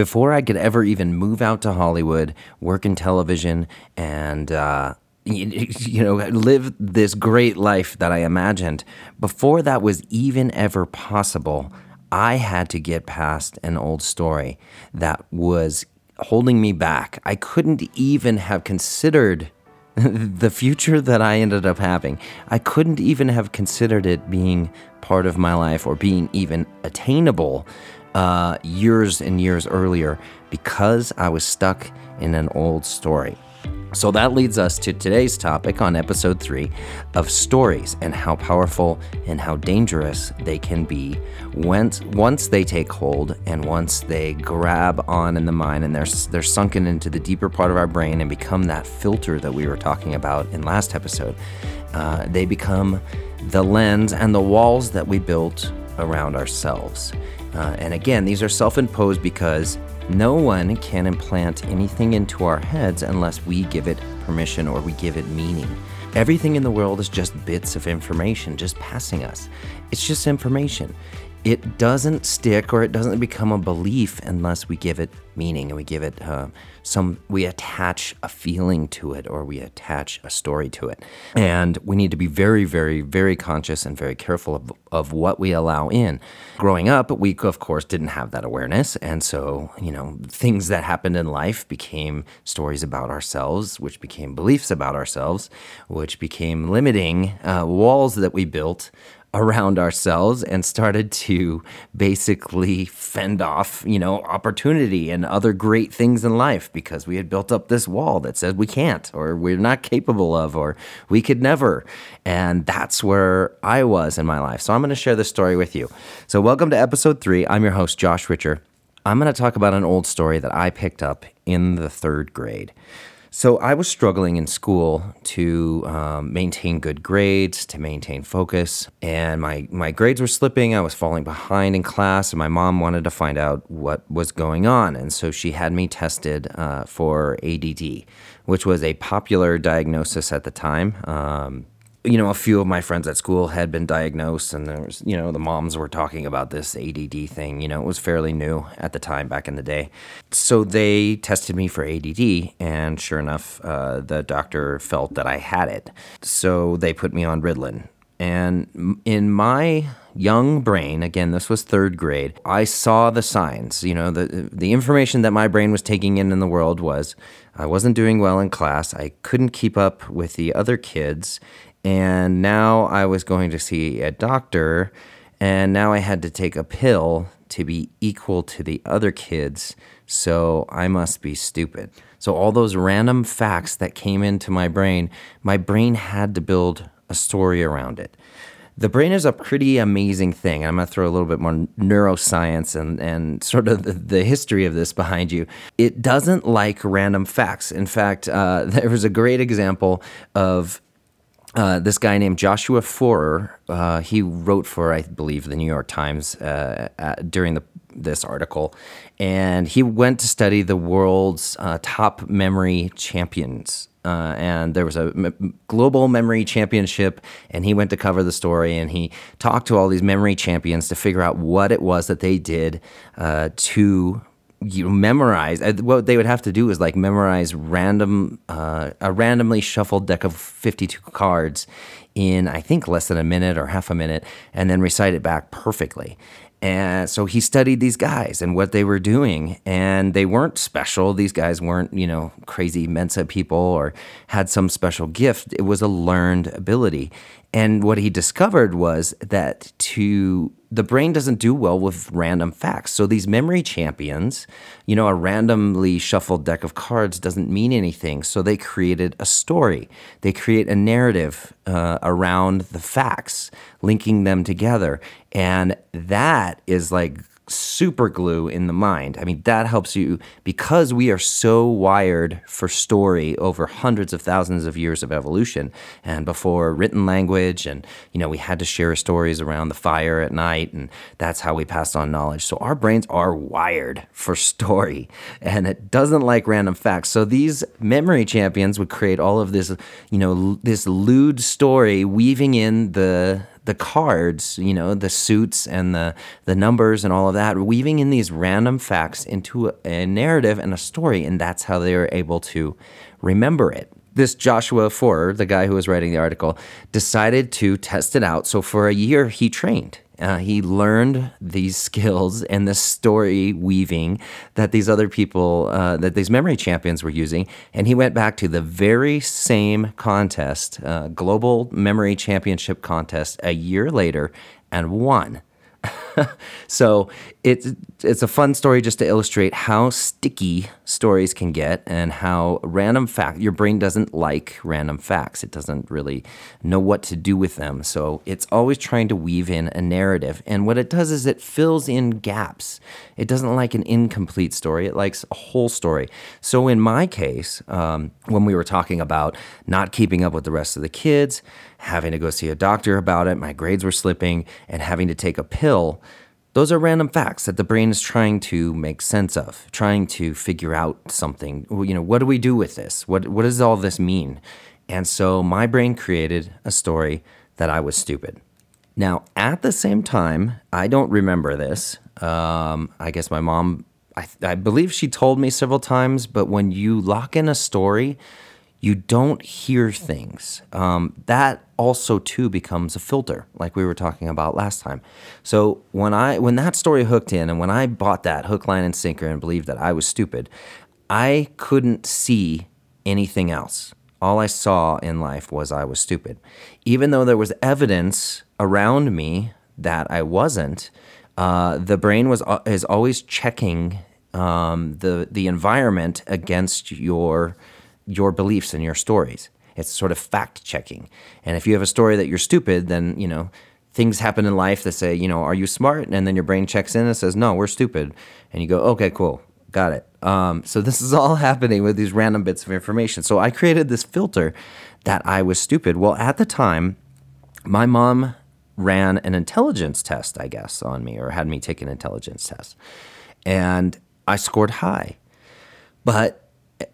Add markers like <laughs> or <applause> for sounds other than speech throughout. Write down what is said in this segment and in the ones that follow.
Before I could ever even move out to Hollywood, work in television, and uh, you know, live this great life that I imagined, before that was even ever possible, I had to get past an old story that was holding me back. I couldn't even have considered <laughs> the future that I ended up having. I couldn't even have considered it being part of my life or being even attainable uh, years and years earlier because I was stuck in an old story. So that leads us to today's topic on episode three of stories and how powerful and how dangerous they can be once once they take hold and once they grab on in the mind and they're they're sunken into the deeper part of our brain and become that filter that we were talking about in last episode. Uh, they become the lens and the walls that we built around ourselves. Uh, and again, these are self imposed because no one can implant anything into our heads unless we give it permission or we give it meaning. Everything in the world is just bits of information just passing us. It's just information it doesn't stick or it doesn't become a belief unless we give it meaning and we give it uh, some we attach a feeling to it or we attach a story to it. And we need to be very very very conscious and very careful of, of what we allow in. Growing up we of course didn't have that awareness. And so you know things that happened in life became stories about ourselves which became beliefs about ourselves which became limiting uh, walls that we built around ourselves and started to basically fend off, you know, opportunity and other great things in life because we had built up this wall that said we can't or we're not capable of or we could never. And that's where I was in my life. So I'm going to share this story with you. So welcome to episode 3. I'm your host Josh Ritcher. I'm going to talk about an old story that I picked up in the 3rd grade. So I was struggling in school to um, maintain good grades, to maintain focus, and my my grades were slipping. I was falling behind in class, and my mom wanted to find out what was going on, and so she had me tested uh, for ADD, which was a popular diagnosis at the time. Um, you know, a few of my friends at school had been diagnosed, and there was, you know, the moms were talking about this ADD thing. You know, it was fairly new at the time back in the day. So they tested me for ADD, and sure enough, uh, the doctor felt that I had it. So they put me on Ritalin. And in my young brain, again, this was third grade, I saw the signs. You know, the, the information that my brain was taking in in the world was I wasn't doing well in class, I couldn't keep up with the other kids, and now I was going to see a doctor, and now I had to take a pill to be equal to the other kids, so I must be stupid. So, all those random facts that came into my brain, my brain had to build a story around it. The brain is a pretty amazing thing. I'm going to throw a little bit more neuroscience and, and sort of the, the history of this behind you. It doesn't like random facts. In fact, uh, <laughs> there was a great example of uh, this guy named Joshua Foer, uh, he wrote for, I believe, the New York Times uh, during the, this article, and he went to study the world's uh, top memory champions. Uh, and there was a m- global memory championship, and he went to cover the story. And he talked to all these memory champions to figure out what it was that they did to you memorize uh, what they would have to do is like memorize random uh, a randomly shuffled deck of 52 cards in i think less than a minute or half a minute and then recite it back perfectly and so he studied these guys and what they were doing. And they weren't special. These guys weren't, you know, crazy Mensa people or had some special gift. It was a learned ability. And what he discovered was that to the brain doesn't do well with random facts. So these memory champions, you know, a randomly shuffled deck of cards doesn't mean anything. So they created a story. They create a narrative uh, around the facts, linking them together, and that is like super glue in the mind. I mean, that helps you because we are so wired for story over hundreds of thousands of years of evolution. And before written language, and, you know, we had to share stories around the fire at night, and that's how we passed on knowledge. So our brains are wired for story, and it doesn't like random facts. So these memory champions would create all of this, you know, this lewd story weaving in the the cards, you know, the suits and the the numbers and all of that, weaving in these random facts into a, a narrative and a story, and that's how they were able to remember it this Joshua Foer, the guy who was writing the article, decided to test it out. So for a year, he trained. Uh, he learned these <laughs> skills and the story weaving that these other people, uh, that these memory champions were using. And he went back to the very same contest, uh, Global Memory Championship contest, a year later and won. <laughs> <laughs> so it's it's a fun story just to illustrate how sticky stories can get and how random fact your brain doesn't like random facts. It doesn't really know what to do with them. So it's always trying to weave in a narrative. And what it does is it fills in gaps. It doesn't like an incomplete story. It likes a whole story. So in my case, um, when we were talking about not keeping up with the rest of the kids, having to go see a doctor about it, my grades were slipping, and having to take a pill those are random facts that the brain is trying to make sense of, trying to figure out something. You know, what do we do with this? What what does all this mean? And so my brain created a story that I was stupid. Now, at the same time, I don't remember this. Um, I guess my mom, I, I believe she told me several times, but when you lock in a story, you don't hear things. Um, that also too becomes a filter, like we were talking about last time. So when I when that story hooked in, and when I bought that hook, line, and sinker, and believed that I was stupid, I couldn't see anything else. All I saw in life was I was stupid, even though there was evidence around me that I wasn't. Uh, the brain was uh, is always checking um, the the environment against your your beliefs and your stories. It's sort of fact checking. And if you have a story that you're stupid, then, you know, things happen in life that say, you know, are you smart? And then your brain checks in and says, no, we're stupid. And you go, okay, cool, got it. Um, so this is all <laughs> happening with these random bits of information. So I created this filter that I was stupid. Well, at the time, my mom ran an intelligence test, I guess, on me or had me take an intelligence test. And I scored high. But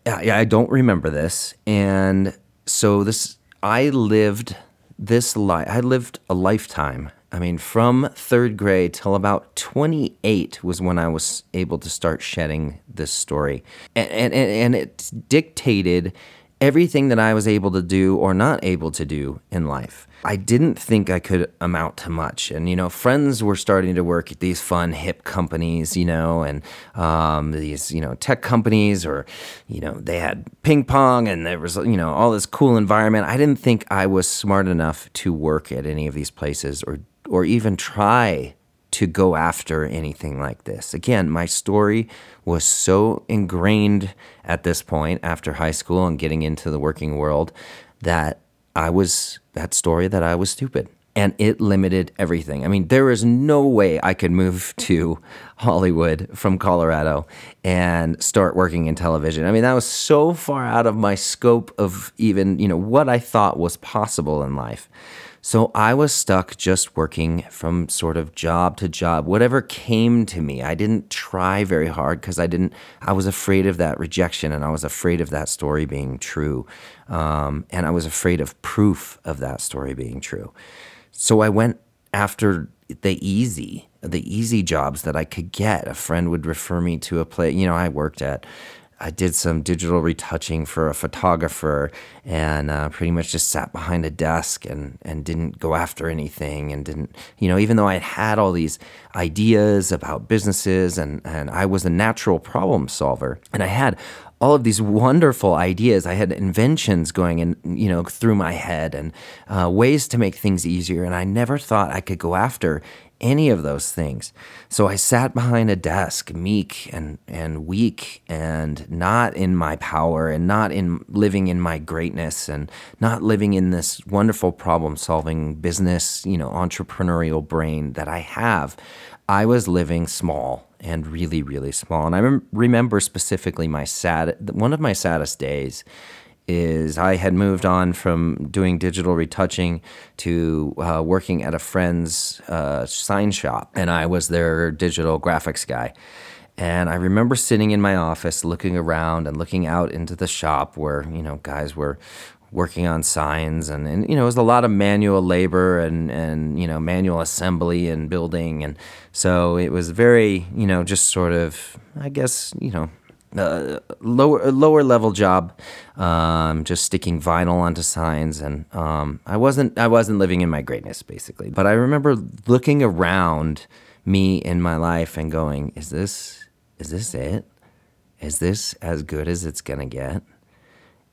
I, I don't remember this, and so this I lived this life. I lived a lifetime. I mean, from third grade till about 28 was when I was able to start shedding this story, and and and it dictated everything that I was able to do or not able to do in life. I didn't think I could amount to much. And, you know, friends were starting to work at these fun, hip companies, you know, and um, these, you know, tech companies, or, you know, they had ping pong and there was, you know, all this cool environment. I didn't think I was smart enough to work at any of these places or, or even try to go after anything like this. Again, my story was so ingrained at this point after high school and getting into the working world that I was that story that I was stupid. And it limited everything. I mean, there is no way I could move <laughs> to Hollywood from Colorado and start working in television. I mean, that was so far out of my scope of even, you know, what I thought was possible in life. So I was stuck just working from sort of job to job, whatever came to me. I didn't try very hard because I didn't, I was afraid of that rejection and I was afraid of that story being true. Um, and I was afraid of proof of that story being true. So I went after the easy, the easy jobs that I could get. A friend would refer me to a place, you know, I worked at I did some digital retouching for a photographer and uh, pretty much just sat behind a desk and, and didn't go after anything and didn't, you know, even though I had all these ideas about businesses and, and I was a natural problem solver and I had all of these wonderful ideas. I had inventions going in, you know, through my head and uh, ways to make things easier. And I never thought I could go after any of those things. So I sat behind a desk, meek and, and weak, and not in my power, and not in living in my greatness, and not living in this wonderful problem solving business, you know, entrepreneurial brain that I have. I was living small and really, really small. And I rem- remember specifically my sad, one of my saddest days is I had moved on from doing digital retouching to uh, working at a friend's uh, sign shop, and I was their digital graphics guy. And I remember sitting in my office looking around and looking out into the shop where, you know, guys were working on signs and, and you know it was a lot of manual labor and and you know manual assembly and building and so it was very you know just sort of I guess you know uh, lower lower level job, um, just sticking vinyl onto signs, and um, I wasn't I wasn't living in my greatness basically. But I remember looking around me in my life and going, "Is this is this it? Is this as good as it's gonna get?"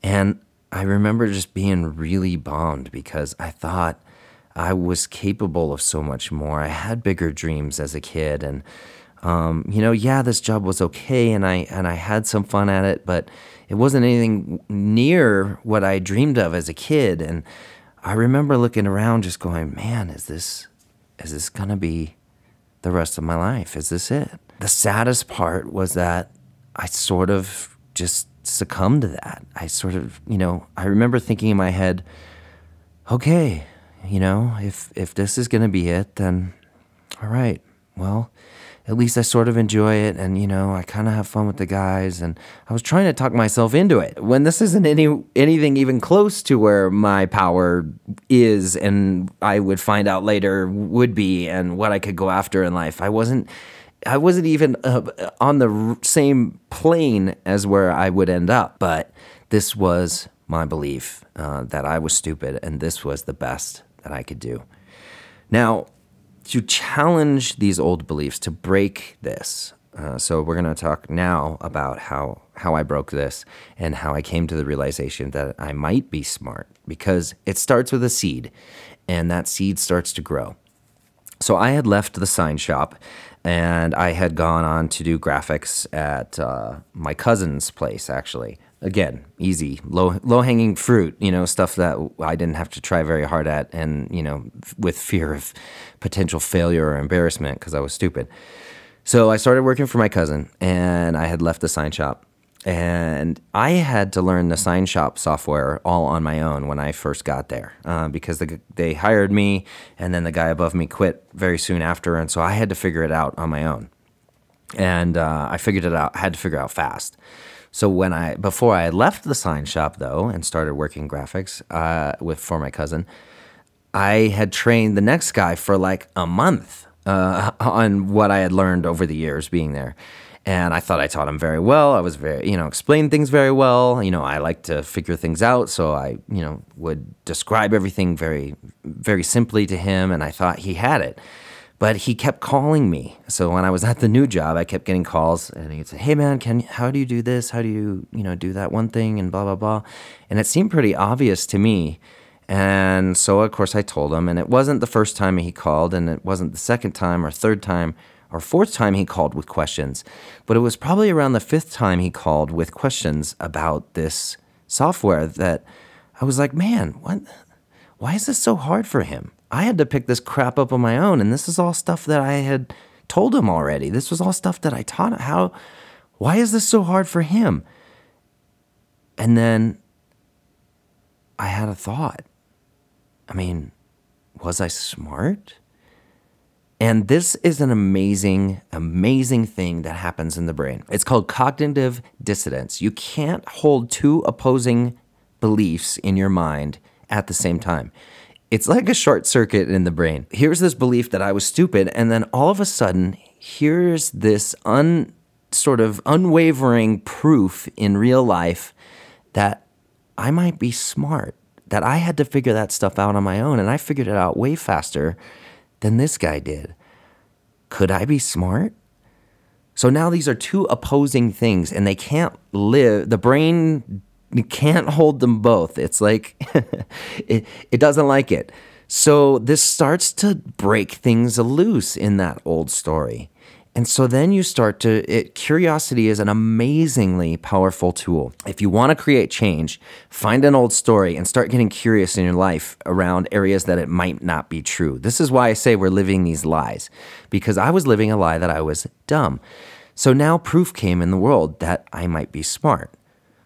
And I remember just being really bummed because I thought I was capable of so much more. I had bigger dreams as a kid, and um, you know, yeah, this job was okay, and I and I had some fun at it, but it wasn't anything near what I dreamed of as a kid. And I remember looking around, just going, "Man, is this is this gonna be the rest of my life? Is this it?" The saddest part was that I sort of just succumbed to that. I sort of, you know, I remember thinking in my head, "Okay, you know, if if this is gonna be it, then all right, well." At least I sort of enjoy it and you know I kind of have fun with the guys and I was trying to talk myself into it. When this isn't any anything even close to where my power is and I would find out later would be and what I could go after in life I wasn't I wasn't even uh, on the same plane as where I would end up. But this was my belief uh, that I was stupid and this was the best that I could do. Now to challenge these old beliefs, to break this. Uh, so we're going to talk now about how how I broke this and how I came to the realization that I might be smart because it starts with a seed, and that seed starts to grow. So I had left the sign shop, and I had gone on to do graphics at uh, my cousin's place actually, again, easy, low low hanging fruit, you know, stuff that I didn't have to try very hard at, and you know, with fear of potential failure or embarrassment because I was stupid. So I started working for my cousin, and I had left the sign shop, and I had to learn the sign shop software all on my own when I first got there uh, because the, they hired me, and then the guy above me quit very soon after, and so I had to figure it out on my own, and uh, I figured it out. Had to figure it out fast. So when I before I left the sign shop though and started working graphics uh, with for my cousin, I had trained the next guy for like a month uh, <laughs> on what I had learned over the years being there. And I thought I taught him very well. I was very, you know, explained things very well. You know, I like to figure things out, so I, you know, would describe everything very, very simply to him. And I thought he had it. But he kept calling me. So when I was at the new job, I kept getting calls and he'd say, Hey man, can how do you do this? How do you, you know, do that one thing and blah blah blah. And it seemed pretty obvious to me. And so of course I told him, and it wasn't the first time he called, and it wasn't the second time or third time or fourth time he called with questions. But it was probably around the fifth time he called with questions about this software that I was like, man, what why is this so hard for him? I had to pick this crap up on my own, and this is all stuff that I had told him already. This was all stuff that I taught him. How, why is this so hard for him? And then I had a thought. I mean, was I smart? And this is an amazing, amazing thing that happens in the brain. It's called cognitive dissonance. You can't hold two opposing beliefs in your mind at the same time. It's like a short circuit in the brain. Here's this belief that I was stupid, and then all of a sudden, here's this un sort of unwavering proof in real life that I might be smart, that I had to figure that stuff out on my own, and I figured it out way faster than this guy did. Could I be smart? So now these are two opposing things, and they can't live. The brain you can't hold them both. It's like <laughs> it, it doesn't like it. So this starts to break things loose in that old story. And so then you start to, it, curiosity is an amazingly powerful tool. If you want to create change, find an old story and start getting curious in your life around areas that it might not be true. This is why I say we're living these lies, because I was living a lie that I was dumb. So now proof came in the world that I might be smart.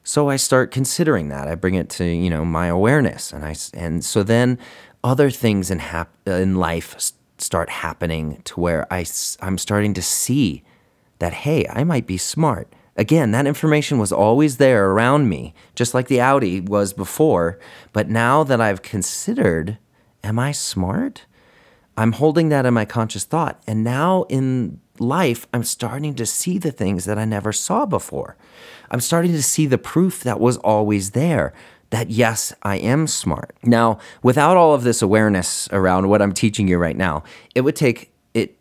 So I start considering that. I bring it to you know my awareness, and I and so then other things in hap- in life start happening to where I I'm starting to see that hey, I might be smart. Again, that information was always there around me, just like the Audi was before. But now that I've considered, am I smart? I'm holding that in my conscious thought. And now in life, I'm starting to see the things that I never saw before. I'm starting to see the proof that was always there that yes, I am smart. Now, without all of this awareness around what I'm teaching you right now, it would take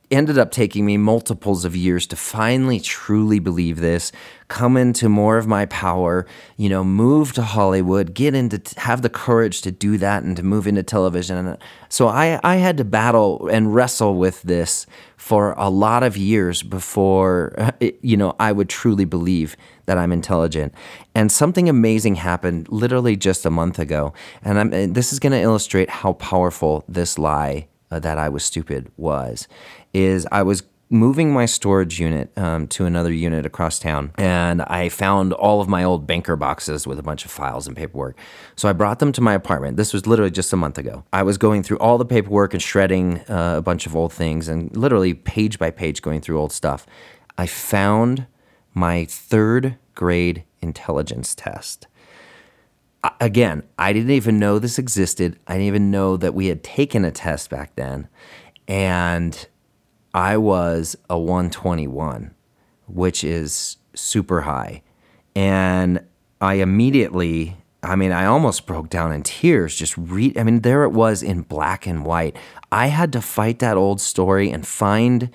ended up taking me multiples of years to finally truly believe this, come into more of my power, you know, move to Hollywood, get into have the courage to do that and to move into television. And uh, so I I had to battle and wrestle with this for a lot of years before uh, you know I would truly believe that I'm intelligent. And something amazing happened literally just a month ago, and I'm, this is going to illustrate how powerful this lie uh, that I was stupid was is I was moving my storage unit um, to another unit across town and I found all of my old banker boxes with a bunch of files and paperwork. So I brought them to my apartment. This was literally just a month ago. I was going through all the paperwork and shredding uh, a bunch of old things and literally page by page going through old stuff. I found my third grade intelligence test. Again, I didn't even know this existed. I didn't even know that we had taken a test back then. And I was a 121, which is super high. And I immediately, I mean, I almost broke down in tears just read. I mean, there it was in black and white. I had to fight that old story and find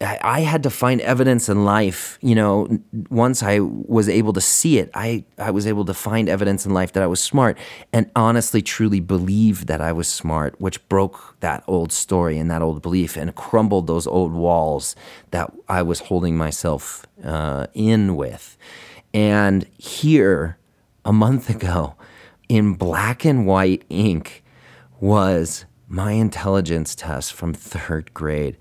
I had to find evidence in life. You know, once I was able to see it, I, I was able to find evidence in life that I was smart and honestly, truly believe that I was smart, which broke that old story and that old belief and crumbled those old walls that I was holding myself uh, in with. And here, a month ago, in black and white ink, was my intelligence test from third grade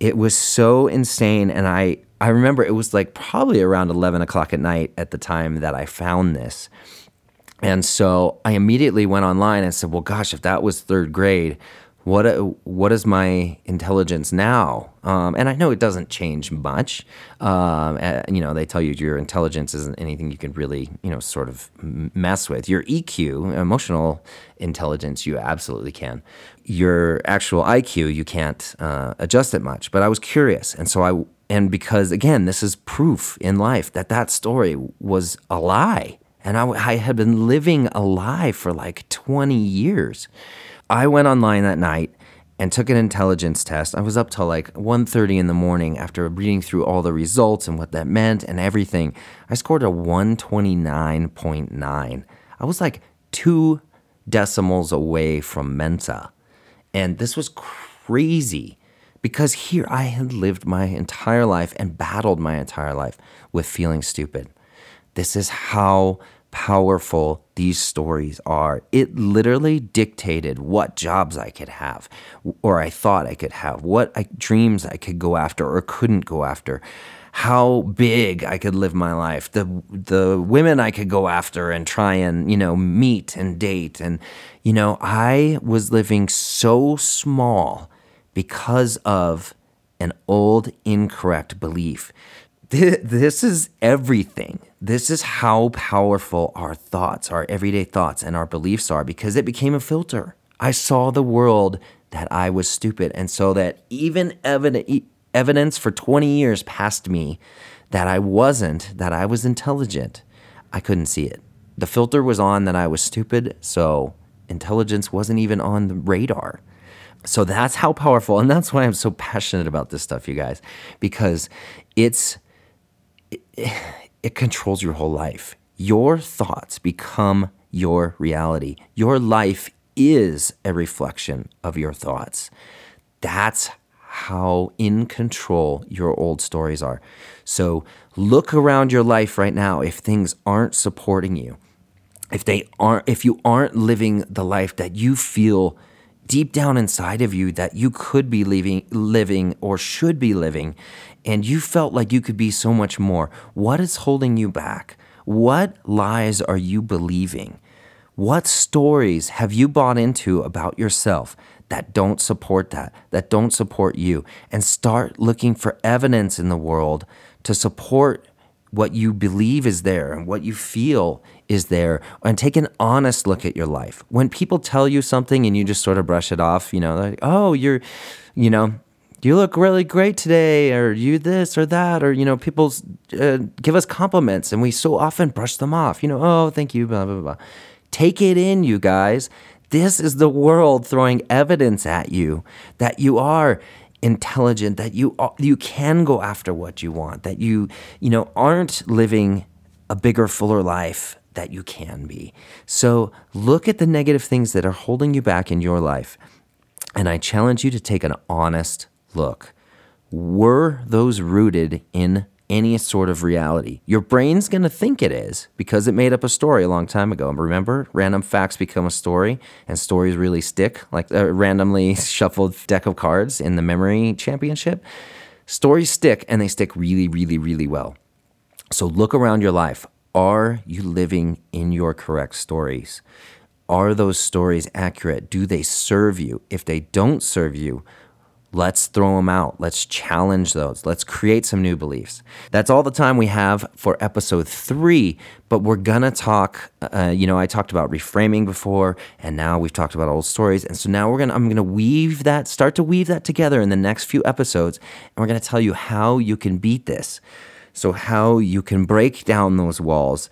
it was so insane. And I, I remember it was like probably around 11 o'clock at night at the time that I found this. And so I immediately went online and said, well, gosh, if that was third grade, what uh, what is my intelligence now? Um, and I know it doesn't change much. Um, and, you know, they tell you your intelligence isn't anything you can really, you know, sort of mess with. Your EQ, emotional intelligence, you absolutely can. Your actual IQ, you can't uh, adjust it much. But I was curious, and so I and because again, this is proof in life that that story was a lie, and I, I had been living a lie for like twenty years. I went online that night and took an intelligence test. I was up till like 1:30 in the morning after reading through all the results and what that meant and everything. I scored a 129.9. I was like 2 decimals away from Mensa. And this was crazy because here I had lived my entire life and battled my entire life with feeling stupid. This is how powerful these stories are. It literally dictated what jobs I could have, or I thought I could have, what I, dreams I could go after or couldn't go after, how big I could live my life, the the women I could go after and try and you know meet and date, and you know I was living so small because of an old incorrect belief. This is everything this is how powerful our thoughts, our everyday thoughts, and our beliefs are because it became a filter. I saw the world that I was stupid. And so that even evidence for 20 years past me that I wasn't, that I was intelligent, I couldn't see it. The filter was on that I was stupid, so intelligence wasn't even on the radar. So that's how powerful, and that's why I'm so passionate about this stuff, you guys, because it's. It, it controls your whole life. Your thoughts become your reality. Your life is a reflection of your thoughts. That's how in control your old stories are. So look around your life right now if things aren't supporting you. If they aren't if you aren't living the life that you feel deep down inside of you that you could be living living or should be living and you felt like you could be so much more, what is holding you back? What lies are you believing? What stories have you bought into about yourself that don't support that, that don't support you? And start looking for evidence in the world to support what you believe is there and what you feel is there and take an honest look at your life. When people tell you something and you just sort of brush it off, you know, like, oh, you're, you know, you look really great today, or you this or that, or, you know, people uh, give us compliments and we so often brush them off, you know, oh, thank you, blah, blah, blah. Take it in, you guys. This is the world throwing evidence at you that you are intelligent, that you you can go after what you want, that you you know aren't living a bigger, fuller life that you can be. So look at the negative things that are holding you back in your life, and I challenge you to take an honest look. Were those rooted in any sort of reality. Your brain's going to think it is because it made up a story a long time ago. And Remember, random facts become a story, and stories really stick, like a randomly <laughs> shuffled deck of cards in the memory championship. Stories stick, and they stick really, really, really well. So look around your life. Are you living in your correct stories? Are those stories accurate? Do they serve you? If they don't serve you, Let's throw them out. Let's challenge those. Let's create some new beliefs. That's all the time we have for episode three, but we're gonna talk. Uh, you know, I talked about reframing before, and now we've talked about old stories. And so now we're gonna, I'm gonna weave that, start to weave that together in the next few episodes, and we're gonna tell you how you can beat this. So, how you can break down those walls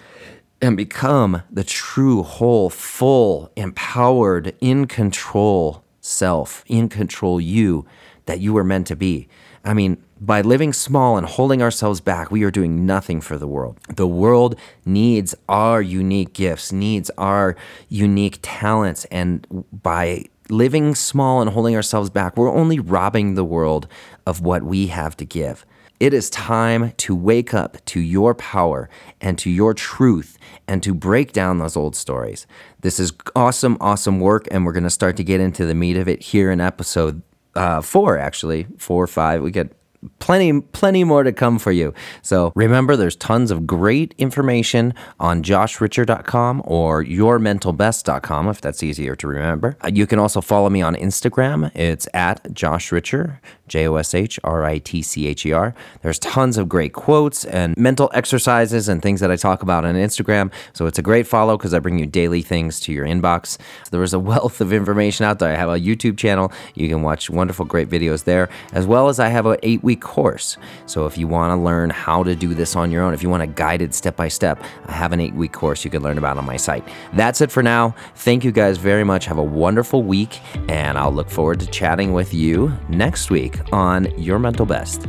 and become the true, whole, full, empowered, in control self, in control you that you were meant to be. I mean, by living small and holding ourselves back, we are doing nothing for the world. The world needs our unique gifts, needs our unique talents. And by living small and holding ourselves back, we're only robbing the world of what we have to give. It is time to wake up to your power and to your truth and to break down those old stories. This is awesome, awesome work, and we're going to start to get into the meat of it here in episode uh, four, actually, four or five. We get plenty plenty more to come for you. So remember there's tons of great information on joshritcher.com or yourmentalbest.com if that's easier to remember. Uh, you can also follow me on Instagram. It's at joshricher, J O S H R I T C H E R. There's tons of great quotes and mental exercises and things that I talk about on Instagram. So it's a great follow because I bring you daily things to your inbox. There is a <laughs> wealth of information out there. I have a YouTube channel. You can watch wonderful, great videos there, as well as I have an eight week course. So if you want to learn how to do this on your own, if you want a guided step by step, I have an eight week course you can learn about on my site. That's it for now. Thank you guys very much. Have a wonderful week, and I'll look forward to chatting with you next week on Your Mental Best.